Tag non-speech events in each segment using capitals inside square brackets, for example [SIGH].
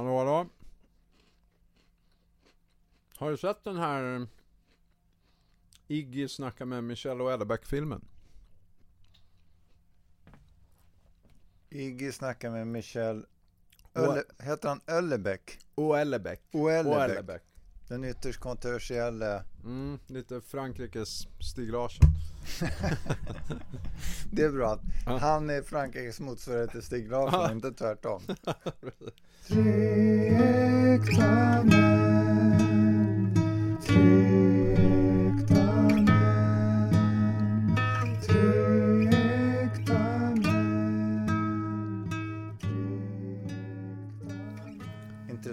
Hallå, hallå. Har du sett den här Iggy snackar med Michelle och Ellebeck-filmen? Iggy snackar med Michel Och- Ölle, Heter han Öllebeck? Och Ellebeck. Och Oellebeck. Den ytterst kontroversiella. Mm, lite Frankrikes Stig Larsson. [LAUGHS] Det är bra han är Frankrikes motsvarighet till Stig Larsson, inte tvärtom. [LAUGHS]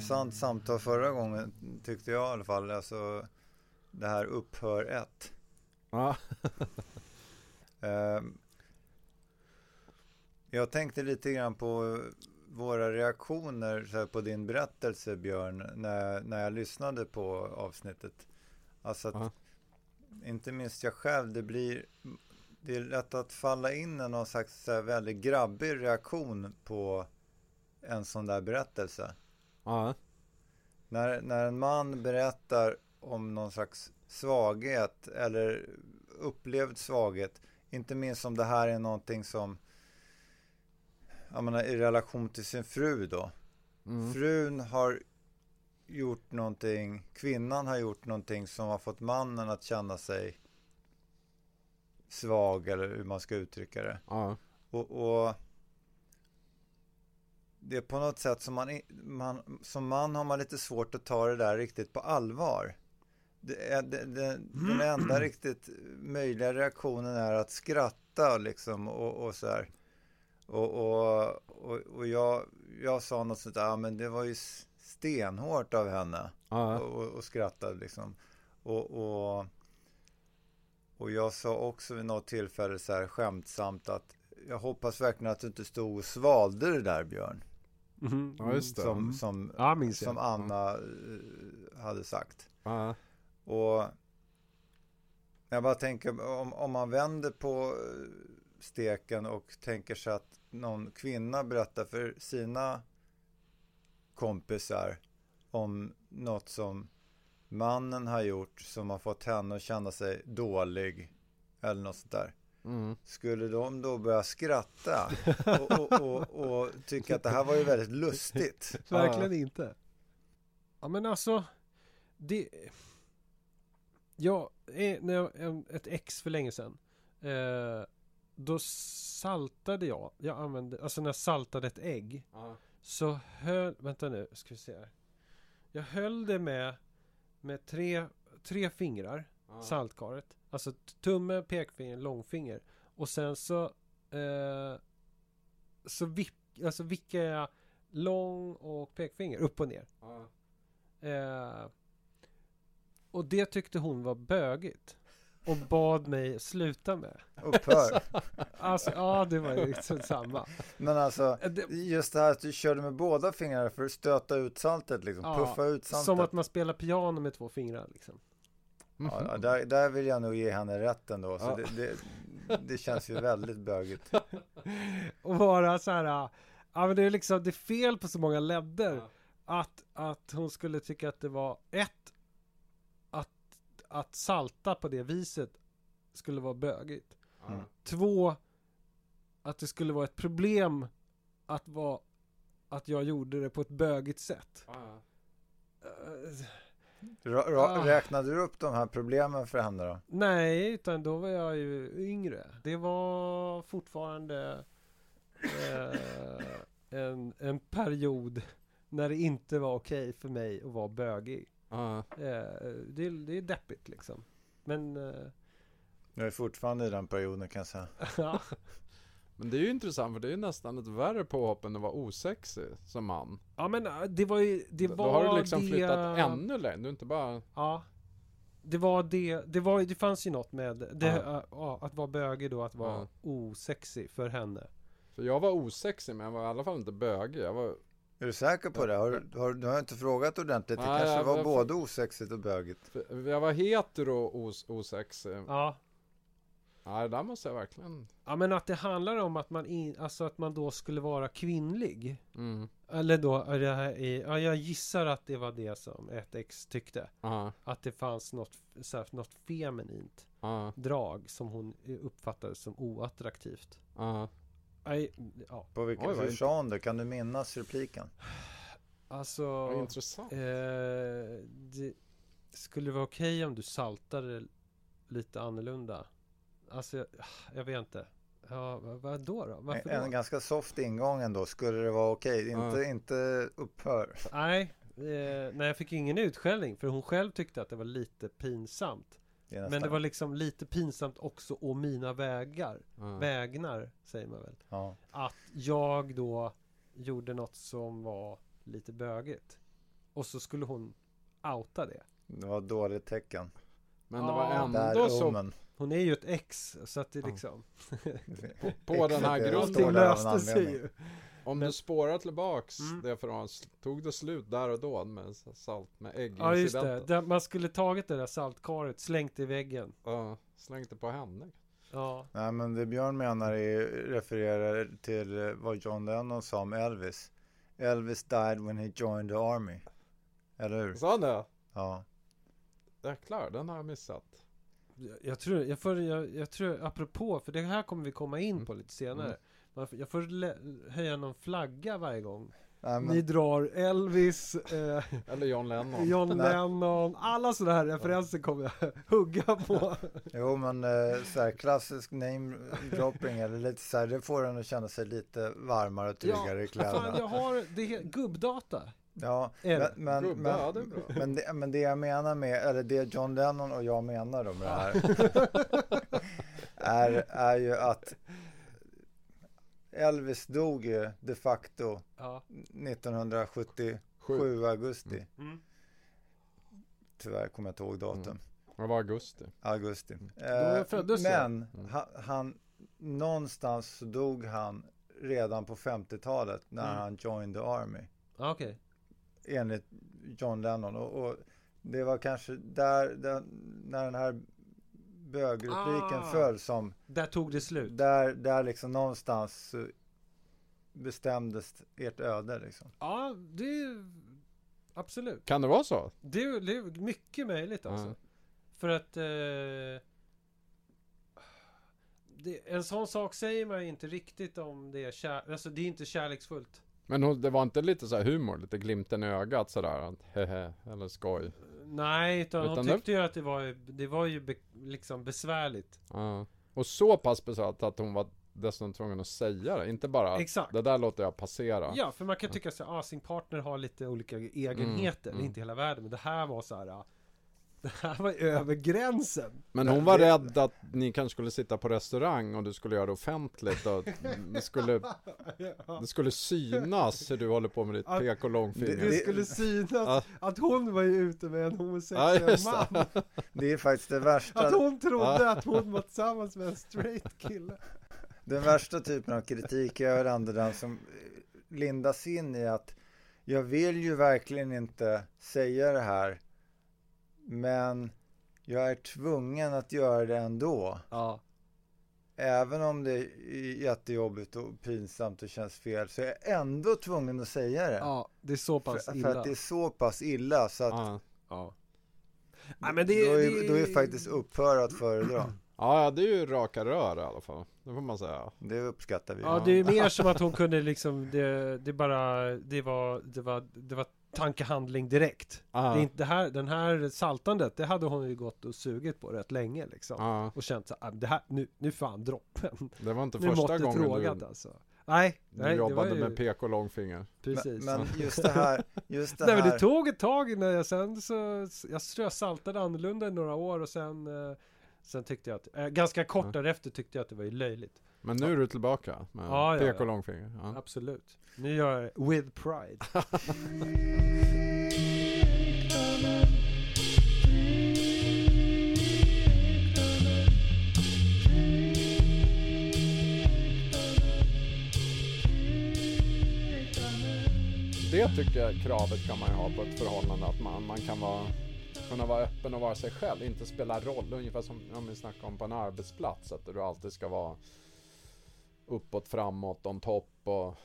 Intressant samtal förra gången tyckte jag i alla fall. Alltså det här upphör ett. Ja. [LAUGHS] Ehm, jag tänkte lite grann på våra reaktioner på din berättelse Björn när, när jag lyssnade på avsnittet. Alltså att Ja. inte minst jag själv, det blir det är lätt att falla in i någon slags väldigt grabbig reaktion på en sån där berättelse. Ja. När, när en man berättar om någon slags svaghet eller upplevd svaghet, inte minst om det här är någonting som, jag menar i relation till sin fru då. Mm. Frun har gjort någonting, kvinnan har gjort någonting som har fått mannen att känna sig svag eller hur man ska uttrycka det. Ja. Och, och det är på något sätt som man, man, som man har man lite svårt att ta det där riktigt på allvar. Det det, det, den enda riktigt möjliga reaktionen är att skratta liksom och, och så här. Och, och, och, och jag, jag sa något sånt där, ja men det var ju stenhårt av henne Ja. och, och, och skrattade liksom. Och, och, och jag sa också vid något tillfälle så här skämtsamt att jag hoppas verkligen att du inte stod och svalde det där Björn. Mhm. Ja, just det. Som, som, Ja, som Anna eh, hade sagt. Ja. Och jag bara tänker om, om man vänder på eh, steken och tänker sig att någon kvinna berättar för sina kompisar om något som mannen har gjort som har fått henne att känna sig dålig eller något sånt där. Mm. Skulle de då börja skratta och, och, och, och tycka att det här var ju väldigt lustigt? [LAUGHS] Verkligen inte. Ja men alltså. Det. Jag är, när jag, en- ett ex för länge sedan. Eh, då saltade jag. Jag använde, alltså när jag saltade ett ägg. Ja. Så höll, vänta nu, ska vi se här. Jag höll det med, med tre, tre fingrar. Ja. saltkaret. Alltså tumme, pekfinger, långfinger. Och sen så eh, så vick, alltså vickar jag lång och pekfinger upp och ner. Ja. Eh, och det tyckte hon var bögigt. Och bad mig sluta med. Upphör. [LAUGHS] Alltså ja, det var ju liksom samma. Men alltså, Eh, just det här att du körde med båda fingrarna för att stöta ut saltet liksom. Ja, Puffa ut saltet. Som att man spelar piano med två fingrar liksom. Ja, ja, där, där vill jag nog ge henne rätten då. Så Ja. det, det, det känns ju väldigt bögigt. [LAUGHS] Och vara så här. Ja men det är liksom, det är fel på så många ledder. Ja. att, att hon skulle tycka att det var ett att, att salta på det viset skulle vara bögigt. Mm. Två att det skulle vara ett problem att vara att jag gjorde det på ett bögigt sätt. Ja. Ra, ra, Ah. Räknade du upp de här problemen för henne då? nej, utan då var jag ju yngre. Det var fortfarande eh, en, en period när det inte var okej för mig att vara bögig. Ja. Eh, det, är- det är deppigt liksom. Men eh, Jag är fortfarande i den perioden kan jag säga. [LAUGHS] Men det är ju intressant för det är ju nästan ett värre påhopp än att vara osexig som man. ja men eh, det var ju, det Då- var Då har du liksom det, flyttat ännu längre, du är inte bara... Ja. Det var det, det var det fanns ju något med det, Ja. eh, ja, att vara bögig då, att vara Ja. osexig för henne. För jag var osexig men jag var i alla fall inte bögig. Jag var... Är du säker på det? Har, du- har, du har inte frågat ordentligt. Det Nej, kanske var jag- både osexigt och bögigt. Jag var hetero os, osexig. Ja, Ja, det där måste jag verkligen... Ja men att det handlar om att man, in, alltså att man då skulle vara kvinnlig. Mm. Eller då, är det här är, ja, jag gissar att det var det som ett ex tyckte. Ja, Att det fanns något, så här, något feminint ja, drag som hon uppfattade som oattraktivt. ja. Nej, ja, På vilken, Oj, det? Kan du minnas repliken? alltså Vad intressant. eh, Det skulle vara okej om du saltade lite annorlunda. Alltså, jag, jag vet inte. Ja, vad, då då? Varför En, då? en ganska soft ingång ändå. Skulle det vara okej? Inte, Ja. inte upphör. Nej, eh, nej, jag fick ingen utskällning för hon själv tyckte att det var lite pinsamt. Det Men det var liksom lite pinsamt också å mina vägar. Ja. Vägnar, säger man väl. ja. Att jag då gjorde något som var lite bögigt. Och så skulle hon outa det. det var ett dåligt tecken. Men det var ändå Där så. Hon är ju ett ex, så att det liksom... [LAUGHS] på den här grunden. löste sig ju. Om Men- du spårar tillbaks Mm. det från, tog det slut där och då med salt med ägg Ja just det, Där man skulle tagit det där saltkaret, slängt i väggen. Ja, slängt det på henne. Ja, Nej men det Björn menar är, refererar till eh, vad John Lennon sa om Elvis. Elvis died when he joined the army. Eller hur? Sa han det? Ja. Jäklar, den har jag missat. jag, jag tror, jag får, jag, jag tror, apropå, för det här kommer vi komma in på lite senare. Mm. Man Jag får lä- höja någon flagga varje gång. Nej, Ni men, drar Elvis, eh, [LAUGHS] Eller John Lennon. John Nej. Lennon, alla sådana här referenser kommer jag [LAUGHS] hugga på. [LAUGHS] jo men eh, så här klassisk name dropping eller lite så här, det får en att känna sig lite varmare och tryggare i fan kläderna. jag har, det är gubbdata. Ja, men, men, ja, det men, men, det, men det jag menar med, eller det John Lennon och jag menar med det här [LAUGHS] är, är ju att Elvis dog ju de facto Ja. 1977 Sju. augusti. Mm. Tyvärr kommer jag inte ihåg datum. Mm. Det var augusti. Augusti. Då Eh, men Mm. han, han, någonstans så dog han redan på 50-talet när Mm. han joined the army. Ja, Okej. Enligt John Lennon. Och, och det var kanske där, där när den här bögrepliken Ah. föll som Där tog det slut. där, där liksom någonstans så bestämdes ert öde liksom. Ja, det är absolut. Kan det vara så? Det är, det är mycket möjligt alltså. Ja. För att eh, det, en sån sak säger man ju inte riktigt om det är kär, alltså det är inte kärleksfullt. Men hon, det var inte lite så här humor, lite glimten i ögat sådär, att hehe, eller skoj. Nej, utan, hon Utan det- tyckte ju att det var, det var ju be, liksom besvärligt. Ja. Och så pass besvärligt att hon var dessutom tvungen att säga det, inte bara Exakt. det där låter jag passera. Ja, för man kan tycka så ah, sin partner har lite olika egenheter, Mm, mm. inte hela världen, men det här var så här. Det här var över gränsen. Men hon var rädd att ni kanske skulle sitta på restaurang och du skulle göra det offentligt och det skulle, [LAUGHS] det skulle synas hur du håller på med ditt Att- pek och långfinger. Det skulle synas Ja. att hon var ju ute med en Ja, homosexuell just man. det. Det är faktiskt det Att värsta, hon trodde att hon var tillsammans med en straight kille. den värsta typen av kritik är väl ändå den som lindas in i att jag vill ju verkligen inte säga det här men jag är tvungen att göra det ändå. Ja. Även om det är jättejobbigt och pinsamt och känns fel så är jag ändå tvungen att säga det. Ja, det är så pass för, för illa. att det är så pass illa så att Ja. Ja. Nej, men det, då, är, det, då är faktiskt upphör att föredra. [CLEARS THROAT] ja, ja, det är ju raka rör i alla fall. Det får man säga. Det uppskattar vi. Ja, det är mer som att hon kunde liksom, det, det bara, det var, det var, det var tankehandling direkt. Ja. Det, det här, den här saltandet, det hade hon ju gått och sugit på rätt länge liksom. Ja, Och känt så ah, det här, nu, nu fan droppen. det var inte Nu första gången frågat du, alltså. Nej, du nej det var jobbade ju, med pek och långfinger. precis. Men, men [LAUGHS] just det här, just det Nej men här. det tog ett tag innan jag sen så, jag tror jag saltade annorlunda i några år och sen eh, Sen tyckte jag att, eh, ganska kort Ja. därefter tyckte jag att det var ju löjligt Men nu är du tillbaka med Ja, pek och långfinger. Ja. Absolut Nu gör jag with pride [LAUGHS] Det tycker jag kravet kan man ju ha på ett förhållande, att man, man kan vara kunna vara öppen och vara sig själv, inte spela roll. Ungefär som om vi snackar om på en arbetsplats, att du alltid ska vara uppåt, framåt, on topp och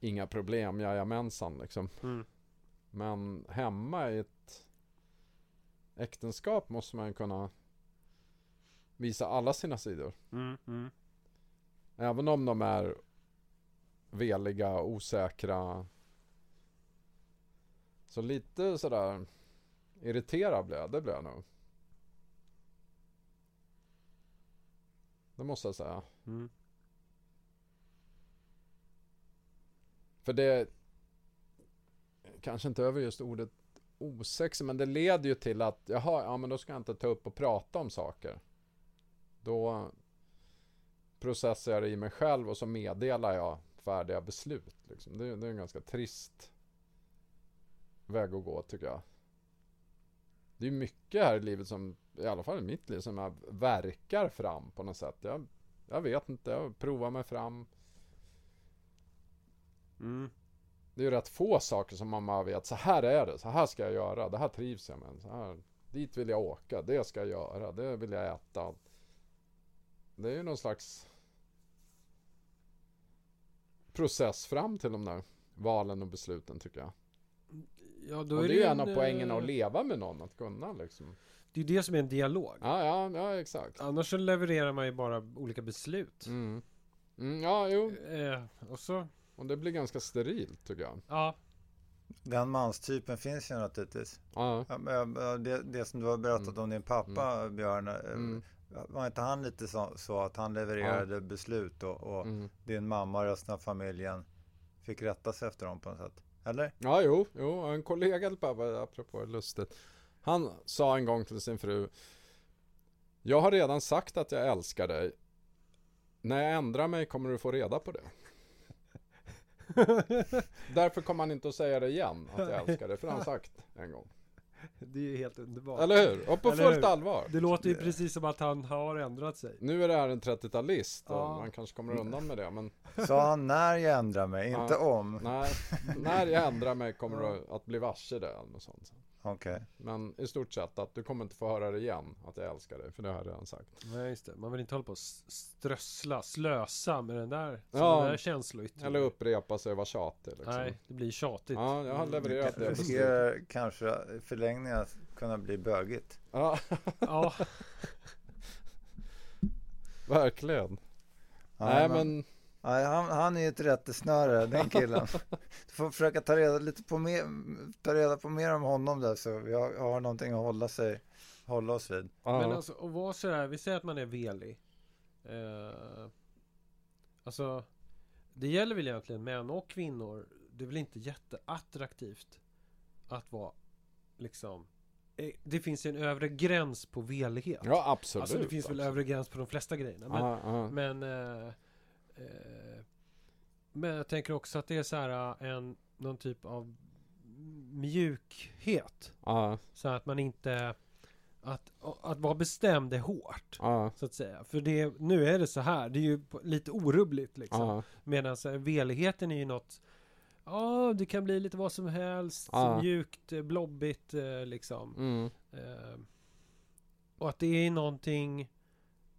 inga problem, jajamensan liksom. Mm. Men hemma i ett äktenskap måste man kunna visa alla sina sidor. Mm. Mm. Även om de är veliga, osäkra. Så lite sådär irriterad blev jag, det blev jag nog. Det måste jag säga. Mm. För det kanske inte över just ordet osexig, men det leder ju till att jaha, ja men då ska jag inte ta upp och prata om saker. Då processar jag det i mig själv och så meddelar jag färdiga beslut. Liksom. Det, det är en ganska trist väg att gå tycker jag. Det är mycket här i livet som, i alla fall i mitt liv, som jag verkar fram på något sätt. Jag, jag vet inte, jag provar mig fram. Mm. Det är ju rätt få saker som man bara vet, så här är det, så här ska jag göra, det här trivs jag med. Så här, dit vill jag åka, det ska jag göra, det vill jag äta. Det är ju någon slags process fram till de där valen och besluten tycker jag. Ja, och det är ju en en, av poängen eh, att leva med någon, att kunna liksom. Det är ju det som är en dialog. Ja, ja, ja exakt. Annars så levererar man ju bara olika beslut. Mm. Mm, ja, jo. Eh, och så, Och det blir ganska sterilt tycker jag. ja. Den manstypen finns ju naturligtvis. Ja. Ja, men, ja, Det, det som du har berättat Mm. om din pappa, Björn. eh, Mm. Var inte han lite så, så att han levererade beslut och, och Mm. din mamma och resten av familjen fick rätta sig efter dem på något sätt? Eller? Ja, jo, jo, en kollega till pappa, apropå lustigt. Han sa en gång till sin fru. Jag har redan sagt att jag älskar dig. När jag ändrar mig kommer du få reda på det. [LAUGHS] Därför kommer han inte att säga det igen, att jag älskar dig, för han sagt en gång. Det är ju helt underbart. Eller hur? Och på Eller fullt hur? allvar. Det låter ju precis som att han har ändrat sig. Nu är det här en 30-talist och Ja. man kanske kommer undan med det, men Sa han när jag ändrar mig, inte om? nej, när jag ändrar mig kommer du att bli varse det eller något sånt. Okej. Men i stort sett att du kommer inte få höra det igen, att jag älskar dig, för det har jag redan sagt. Nej just det, man vill inte hålla på och strössla, slösa med den där, Ja. där känsloyttringen. Eller upprepa sig och vara tjatig liksom. Nej, det blir tjatigt. Ja, jag har levererat det Det riskerar kanske i förlängningen kunna bli bögigt. Ja, Ja, [LAUGHS] verkligen. Ja, Nej men, Nej, han, han är ju ett rättesnöre, den killen. [LAUGHS] Du får försöka ta reda, lite på mer, ta reda på mer om honom där så vi har, har någonting att hålla, sig, hålla oss vid. ja. men alltså att vara sådär, vi säger att man är velig. Eh, alltså, det gäller väl egentligen män och kvinnor. Det är väl inte jätteattraktivt att vara liksom eh, det finns ju en övre gräns på velighet. ja absolut. alltså det finns väl absolut. övre gräns på de flesta grejerna. Men, Ja, ja. Men, eh, men jag tänker också att det är så här eh, en, någon typ av mjukhet. Ja, Så att man inte, att, att vara bestämd är hårt. ja, Så att säga. För det, nu är det så här, det är ju lite orubbligt liksom. ja, Medan här, veligheten är ju något Ja, det kan bli lite vad som helst. Mjukt, eh, blobbigt eh, liksom. mm, Eh, och att det är någonting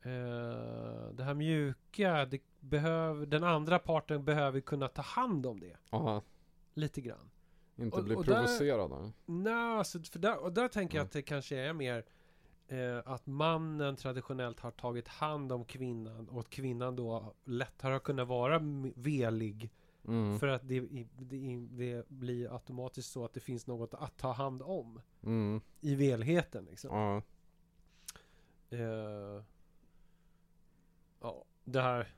eh, Det här mjuka det behöver, Den andra parten behöver kunna ta hand om det. Ja. Lite grann. Inte Och- bli och där- provocerad. Nej, alltså, för där, och där tänker jag Mm. att det kanske är mer eh, Att mannen traditionellt har tagit hand om kvinnan Och att kvinnan då lättare har kunnat vara velig. Mm, För att det, det, det blir automatiskt så att det finns något att ta hand om. Mm, I velheten liksom. Ja, Eh, ja, det här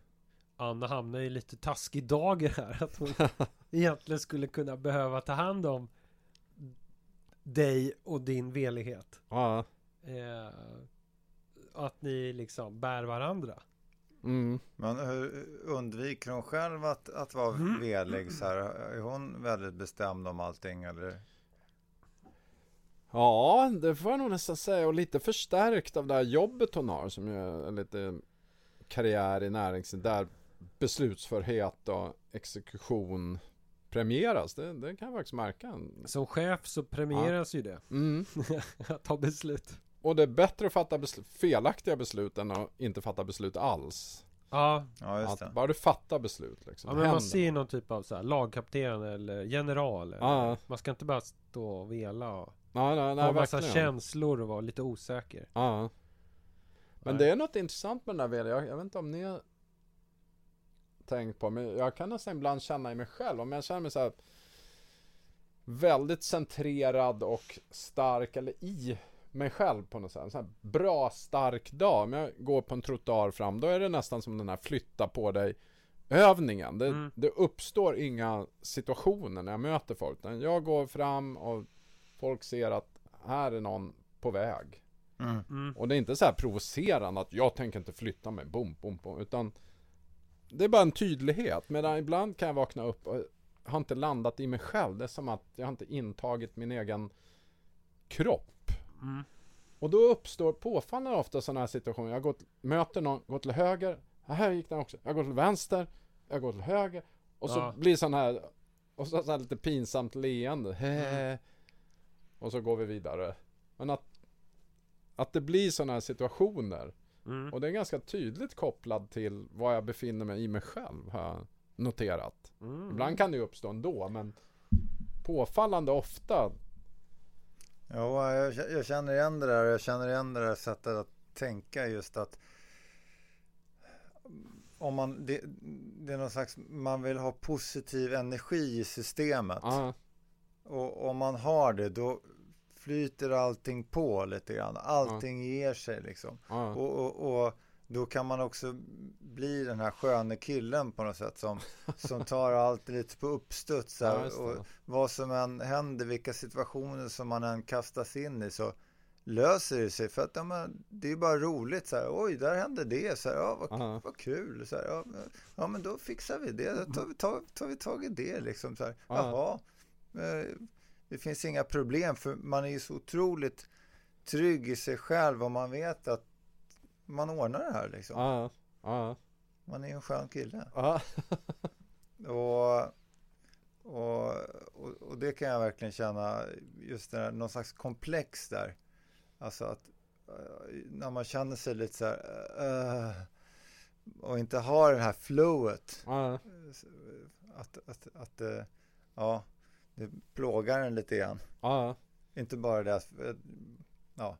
Anna hamnar i lite taskig dager här Att hon [LAUGHS] egentligen skulle kunna behöva ta hand om Dig och din velighet ja, eh, Att ni liksom bär varandra mm. Men hur undviker hon själv att, att vara Mm. velig så här? Är hon väldigt bestämd om allting eller? Ja, det får jag nog nästan säga. Och lite förstärkt av det här jobbet hon har som ju är lite karriär i näringslivet. Där beslutsförhet och exekution premieras. Det, det kan jag faktiskt märka. Som chef så premieras ju det. Mm. [LAUGHS] Att ta beslut. Och det är bättre att fatta beslut, felaktiga beslut än att inte fatta beslut alls. Ja, Ja, just det. Att bara du fattar beslut liksom. ja men man ser någon typ av så här, lagkapten eller general. Eller, Ja. Man ska inte bara stå och vela och Nej, nej, nej, ha massa verkligen. känslor och vara lite osäker. Ja. Men det är något intressant med den där viljan. Jag, jag vet inte om ni har tänkt på, men jag kan nästan ibland känna i mig själv. Om jag känner mig så här väldigt centrerad och stark, eller i mig själv på något sätt. En sån här bra, stark dag. Om jag går på en trottoar fram, då är det nästan som den här flytta på dig övningen. Det, Mm. det uppstår inga situationer när jag möter folk. Utan jag går fram och folk ser att här är någon på väg. Mm. Mm. Och det är inte så här provocerande att jag tänker inte flytta mig, bom, bom, bom. Utan det är bara en tydlighet. Medan ibland kan jag vakna upp och har inte landat i mig själv. Det är som att jag har inte intagit min egen kropp. Mm. Och då uppstår påfallande ofta sådana här situationer. Jag till, möter någon, går till höger. Här gick den också. Jag går till vänster. Jag går till höger. Och så Ja. blir sån här, och så, så här lite pinsamt leende. Hehe. Och så går vi vidare. Men att, att det blir sådana här situationer. Mm. Och det är ganska tydligt kopplad till var jag befinner mig i mig själv. Har jag noterat. Mm. Ibland kan det ju uppstå ändå. Men påfallande ofta. Jo, jag, jag känner igen det där. Jag känner igen det där sättet att tänka just att om man, det, det är någon slags, man vill ha positiv energi i systemet. Ja, Och om man har det då flyter allting på lite grann. Allting ger sig liksom. ja, Och, och, och då kan man också bli den här sköne killen på något sätt som, [LAUGHS] som tar allt lite på uppstuds. Ja, och vad som än händer, vilka situationer som man än kastas in i så löser det sig. För att ja, men, det är bara roligt. Så här, Oj, där hände det. Så här, ja, vad, Ja. vad kul. Så här, ja, men- ja, men då fixar vi det. Då tar vi, tar, tar vi tag i det. Liksom, så här. Ja. Jaha, eh, det finns inga problem. För man är ju så otroligt trygg i sig själv och man vet att man ordnar det här liksom. ja, ja, Man är ju en skön kille. ja. Och, och, och, och det kan jag verkligen känna, just det här, någon slags komplex där. Alltså att eh, när man känner sig lite så här eh, och inte har det här flowet. ja. Att, att, att eh, ja, det plågar en lite grann. ja. Inte bara det att ja,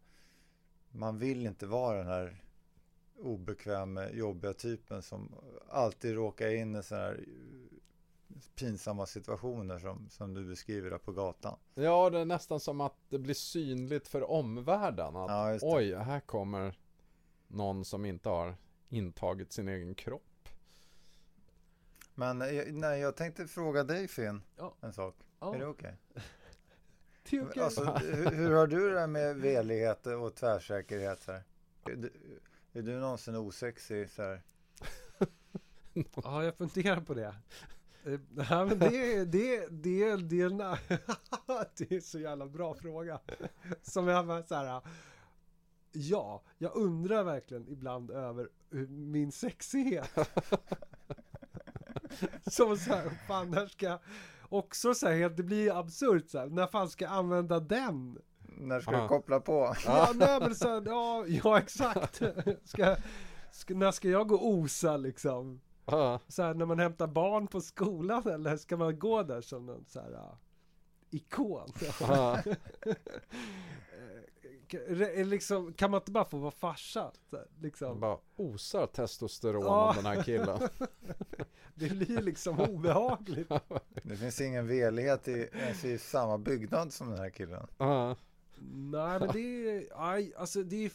man vill inte vara den här obekväma, jobbiga typen som alltid råkar in i sådana här pinsamma situationer som, som du beskriver där på gatan. Ja, det är nästan som att det blir synligt för omvärlden. Att, Ja, oj, här kommer någon som inte har intagit sin egen kropp. Men eh, nej, jag tänkte fråga dig Finn Ja. en sak. Ja, Är det okej? [LAUGHS] det är okej. Alltså, hur, hur har du det där med velighet och tvärsäkerhet? Så här? Är, du, är du någonsin osexig? Så här? [LAUGHS] Ja, jag funderar på det. Eh, [LAUGHS] Ja, men det, det, det, det, det är så jävla bra fråga. Som jag bara så här. Ja, jag undrar verkligen ibland över min sexighet. Som så här, fan när ska jag också så här, helt- det blir absurt så här, när fan ska jag använda den? När ska du koppla på? Ja, nej men så här, ja, ja exakt. [LAUGHS] Ska, ska, när ska jag gå osa liksom? Ja, så här, när man hämtar barn på skolan eller ska man gå där som någon så här ikon? ja, [LAUGHS] Re- liksom, kan man inte bara få vara farsa? Liksom. bara osar testosteron Ja. om den här killen. [LAUGHS] Det blir liksom obehagligt. [LAUGHS] Det finns ingen velighet i, i samma byggnad som den här killen. Ja, Nej men det är, aj, alltså det är,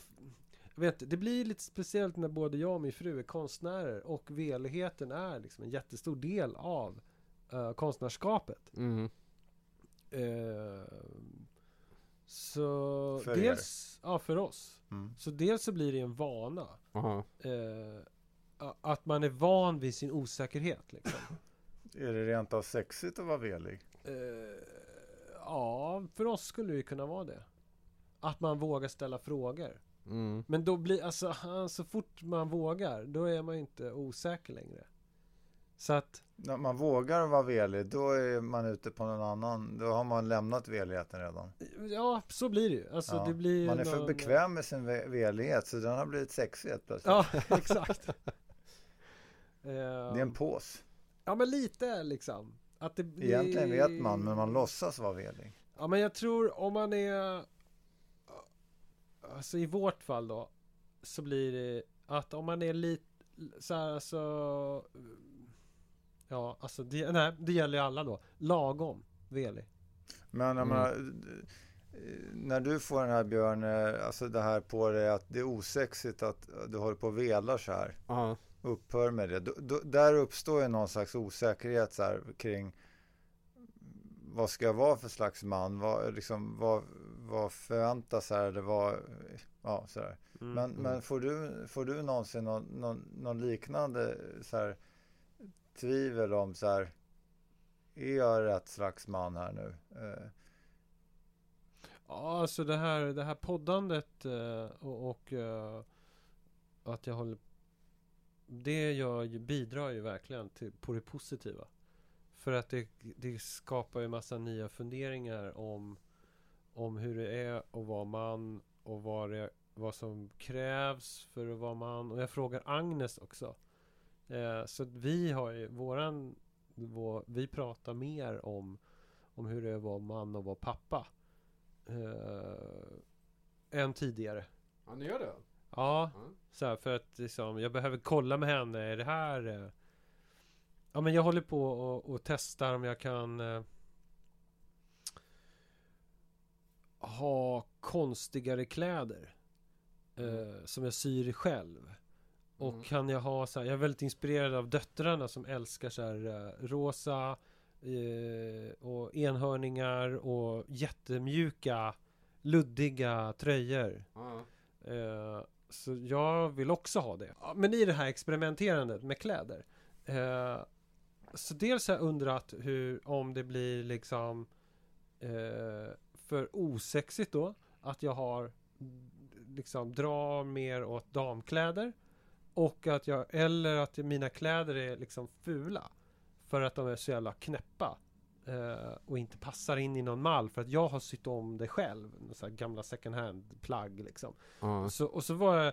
jag vet inte, det blir lite speciellt när både jag och min fru är konstnärer och veligheten är liksom en jättestor del av uh, konstnärskapet. mm, Eh, så För dels, ja för oss. Mm. Så dels så blir det en vana. Eh, a- att man är van vid sin osäkerhet liksom. [CLEARS THROAT] Är det rent av sexigt att vara velig? Eh, ja, för oss skulle det kunna vara det. Att man vågar ställa frågor. mm, Men då blir, alltså så fort man vågar, då är man inte osäker längre. Så att, När man vågar vara velig, då är man ute på någon annan. Då har man lämnat veligheten redan. ja, så blir det ju. Alltså Ja, det blir Man är för någon- bekväm med sin ve- velighet, så den har blivit sexig helt plötsligt. Ja, [LAUGHS] exakt. [LAUGHS] Det är en pås. Ja, men lite liksom. Att det blir... Egentligen vet man, men man låtsas vara velig. Ja, men jag tror om man är... Alltså i vårt fall då. Så blir det att om man är lite så här alltså... Ja, alltså det, nej, det gäller ju alla då. Lagom velig. Men jag Mm. menar, eh, när du får den här Björn, eh, alltså det här på dig att det är osexigt att du håller på och velar så här. Ja. Upphör med det. Då, då, där uppstår ju någon slags osäkerhet så här, kring vad ska jag vara för slags man? Vad, liksom, vad, vad förväntas här? Eller vad, ja, så. Mm. Men, men får, du, får du någonsin någon, någon, någon liknande så här, tvivel om så här, är jag rätt slags man här nu? Eh, Ja, alltså det här, det här poddandet eh, och, och eh, att jag håller det gör, bidrar ju verkligen till, på det positiva. För att det, det skapar ju massa nya funderingar om Om hur det är att vara man och vad, det, vad som krävs för att vara man. Och jag frågar Agnes också. Eh, så vi har ju våran vår, Vi pratar mer om Om hur det är att vara man och vara pappa eh, än tidigare. ja, ni gör det? Ja, Ja. så här, för att liksom, jag behöver kolla med henne. Är det här... Eh... Ja, men jag håller på och, och testar om jag kan eh... ha konstigare kläder. Eh, som jag syr själv. Och Mm. kan jag ha så här, jag är väldigt inspirerad av döttrarna som älskar så här eh, rosa eh, och enhörningar och jättemjuka luddiga tröjor. Ja. Eh, så jag vill också ha det. Men i det här experimenterandet med kläder. Eh, så dels har jag undrat hur, om det blir liksom eh, för osexigt då. Att jag har liksom drar mer åt damkläder. Och att jag, eller att mina kläder är liksom fula. För att de är så jävla knäppa. Eh, och inte passar in i någon mall. För att jag har sytt om det själv. Så gamla second hand plagg liksom. Ja. Så, och så var jag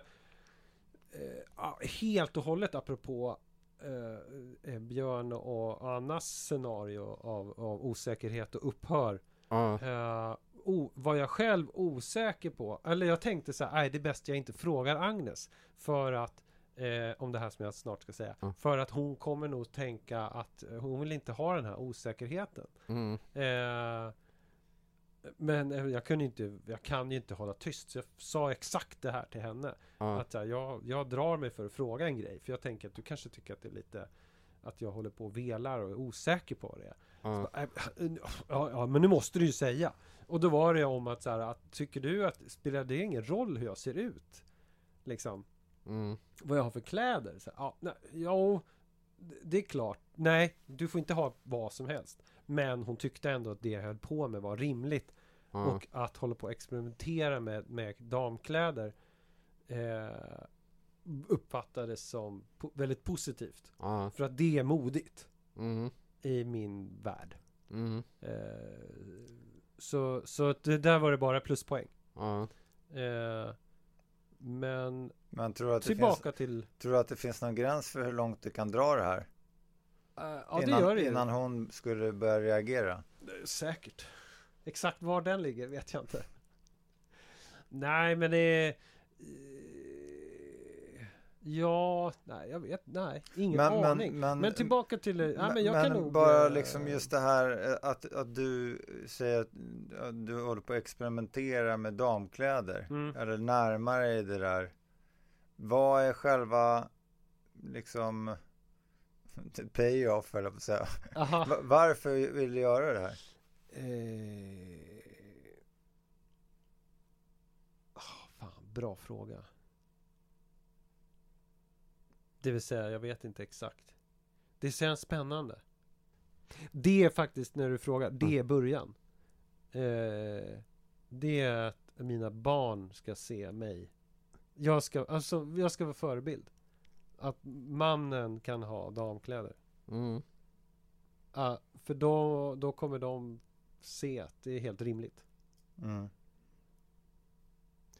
eh, helt och hållet apropå eh, eh, Björn och Annas scenario av, av osäkerhet och upphör. Ja. Eh, o, var jag själv osäker på, eller jag tänkte så här, nej det är bäst jag inte frågar Agnes. För att, eh, om det här som jag snart ska säga. Ja. För att hon kommer nog tänka att eh, hon vill inte ha den här osäkerheten. Mm. Eh, men eh, jag kunde inte, jag kan ju inte hålla tyst. Så jag sa exakt det här till henne. Ja. Att jag, jag drar mig för att fråga en grej. För jag tänker att du kanske tycker att det är lite att jag håller på och velar och är osäker på det. Ja. Äh, [SNIFFS] Ja, ja, men nu måste du ju säga. Och då var det om att så här, att tycker du att spelar det ingen roll hur jag ser ut? Liksom, Mm. vad jag har för kläder? Så, ja, nej, ja, det är klart. Nej, du får inte ha vad som helst. Men hon tyckte ändå att det jag höll på med var rimligt. Ja. Och att hålla på och experimentera med, med damkläder eh, uppfattades som po- väldigt positivt. Ja. För att det är modigt Mm. i min värld. Mm. Eh, så, så det där var det bara pluspoäng. Eh, men Men tror du, att det tillbaka finns, till... tror du att det finns någon gräns för hur långt du kan dra det här? Eh, ja, det innan, gör det innan hon skulle börja reagera? Eh, Säkert. Exakt var den ligger vet jag inte. Nej, men det är... eh, Ja, nej, jag vet, nej, ingen Men- men- aning. Men, men- tillbaka till... Ja, men, men jag kan nog... bara liksom just det här att, att du säger att du håller på att experimentera med damkläder. Mm. Eller närmar dig det där. Vad är själva liksom payoff eller på säga. Varför vill du göra det här? Eh... ah, fan, bra fråga. Det vill säga, jag vet inte exakt. Det känns spännande. Det är faktiskt, när du frågar, det är början. Eh, det är att mina barn ska se mig. Jag ska, alltså, jag ska vara förebild. Att mannen kan ha damkläder. Mm. Ja, för då, då kommer de se att det är helt rimligt. Mm.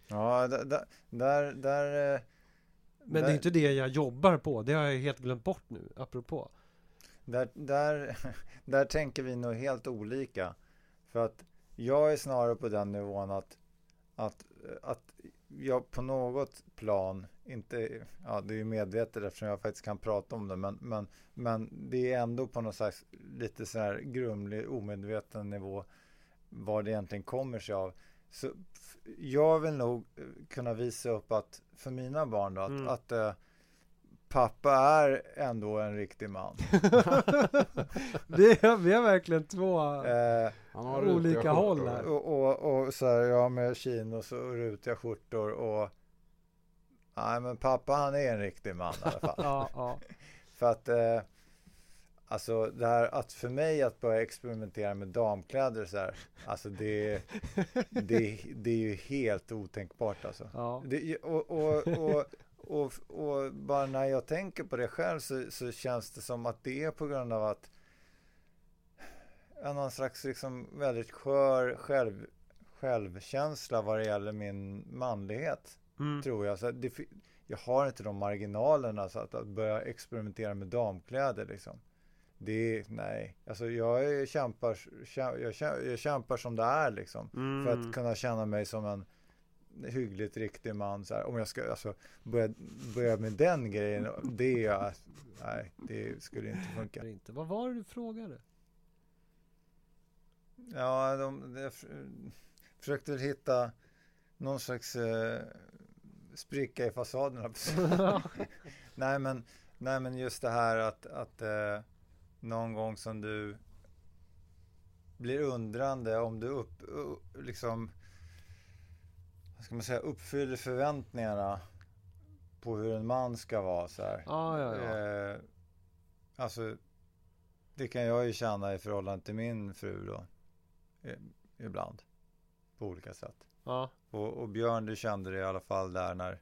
Ja, där, där, där, där eh, Men det är inte det jag jobbar på. Det har jag helt glömt bort nu, apropå. Där, där, [LAUGHS] där tänker vi nog helt olika. För att jag är snarare på den nivån att, att, att jag på något plan inte, ja det är ju medvetet eftersom jag faktiskt kan prata om det, men, men, men det är ändå på något slags lite så här grumlig, omedveten nivå vad det egentligen kommer sig av. Så jag vill nog eh, kunna visa upp att för mina barn då, att, Mm. att eh, pappa är ändå en riktig man. [LAUGHS] Det är, vi har verkligen två... Eh, Han har Olika håll här. och, och, och så här, ja med chinos och rutiga skjortor och Nej men pappa han är en riktig man i alla fall. [LAUGHS] Ja, ja. För att eh, Alltså det här att för mig att börja experimentera med damkläder så här Alltså det, det, det är ju helt otänkbart alltså. ja. Det, och, och, och, och, och bara när jag tänker på det själv så, så känns det som att det är på grund av att någon slags liksom väldigt skör själv, självkänsla vad det gäller min manlighet, Mm. tror jag. Så det, jag har inte de marginalerna så att, att börja experimentera med damkläder liksom. Det är, nej, alltså jag kämpar, kä- jag, kä- jag kämpar som det är liksom. Mm. För att kunna känna mig som en hyggligt riktig man. Så här, om jag ska alltså, börja, börja med den grejen, det är, nej, det skulle inte funka. Inte. Vad var det du frågade? Ja, de, jag f- försökte väl hitta någon slags eh, spricka i fasaden. [LAUGHS] nej, men, nej, men just det här att, att eh, någon gång som du blir undrande om du upp, liksom, vad ska man säga, uppfyller förväntningarna på hur en man ska vara så här. Ja, ja, ja. Eh, alltså, det kan jag ju känna i förhållande till min fru då. Eh, ibland. På olika sätt. ja. Och, och Björn, du kände det i alla fall där när,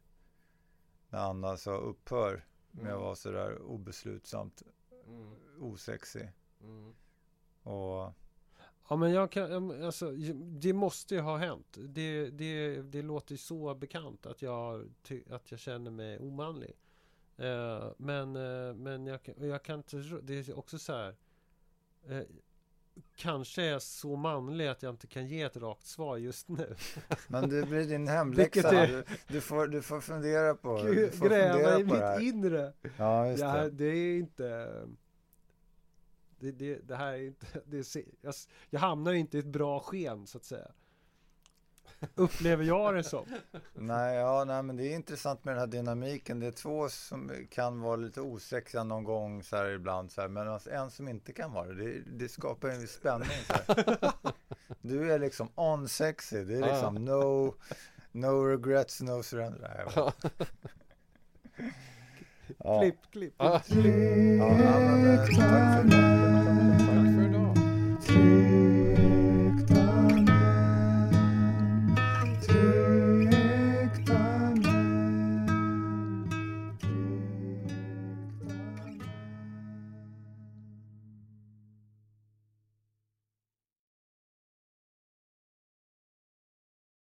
när Anna sa upphör med att Mm. vara sådär obeslutsamt Mm. osexig. Mm. Och Ja men jag kan, alltså, det måste ju ha hänt. Det, det, det låter ju så bekant att jag, att jag känner mig omanlig. Eh, men eh, men jag, kan- jag kan inte, det är också så här. Eh, kanske är jag så manlig att jag inte kan ge ett rakt svar just nu. [LAUGHS] Men det blir din hemläxa. Är- Du, du, får, du får fundera på, du får Gräva fundera i det mitt inre. Ja, just Ja, det. det är inte... Det, det, det här är inte... [LAUGHS] Det är, jag, jag hamnar inte i ett bra sken så att säga. Upplever jag det som. [LAUGHS] Nej, ja, nej, men det är intressant med den här dynamiken. Det är två som kan vara lite osexiga någon gång så här ibland, så här, men alltså en som inte kan vara det. Det, det skapar en viss spänning. [LAUGHS] Du är liksom on sexy. Det är liksom no, no regrets, no surrender. Ja. Klipp, klipp. Ah, Ja, ja, men, eh, tack för idag. tack för idag.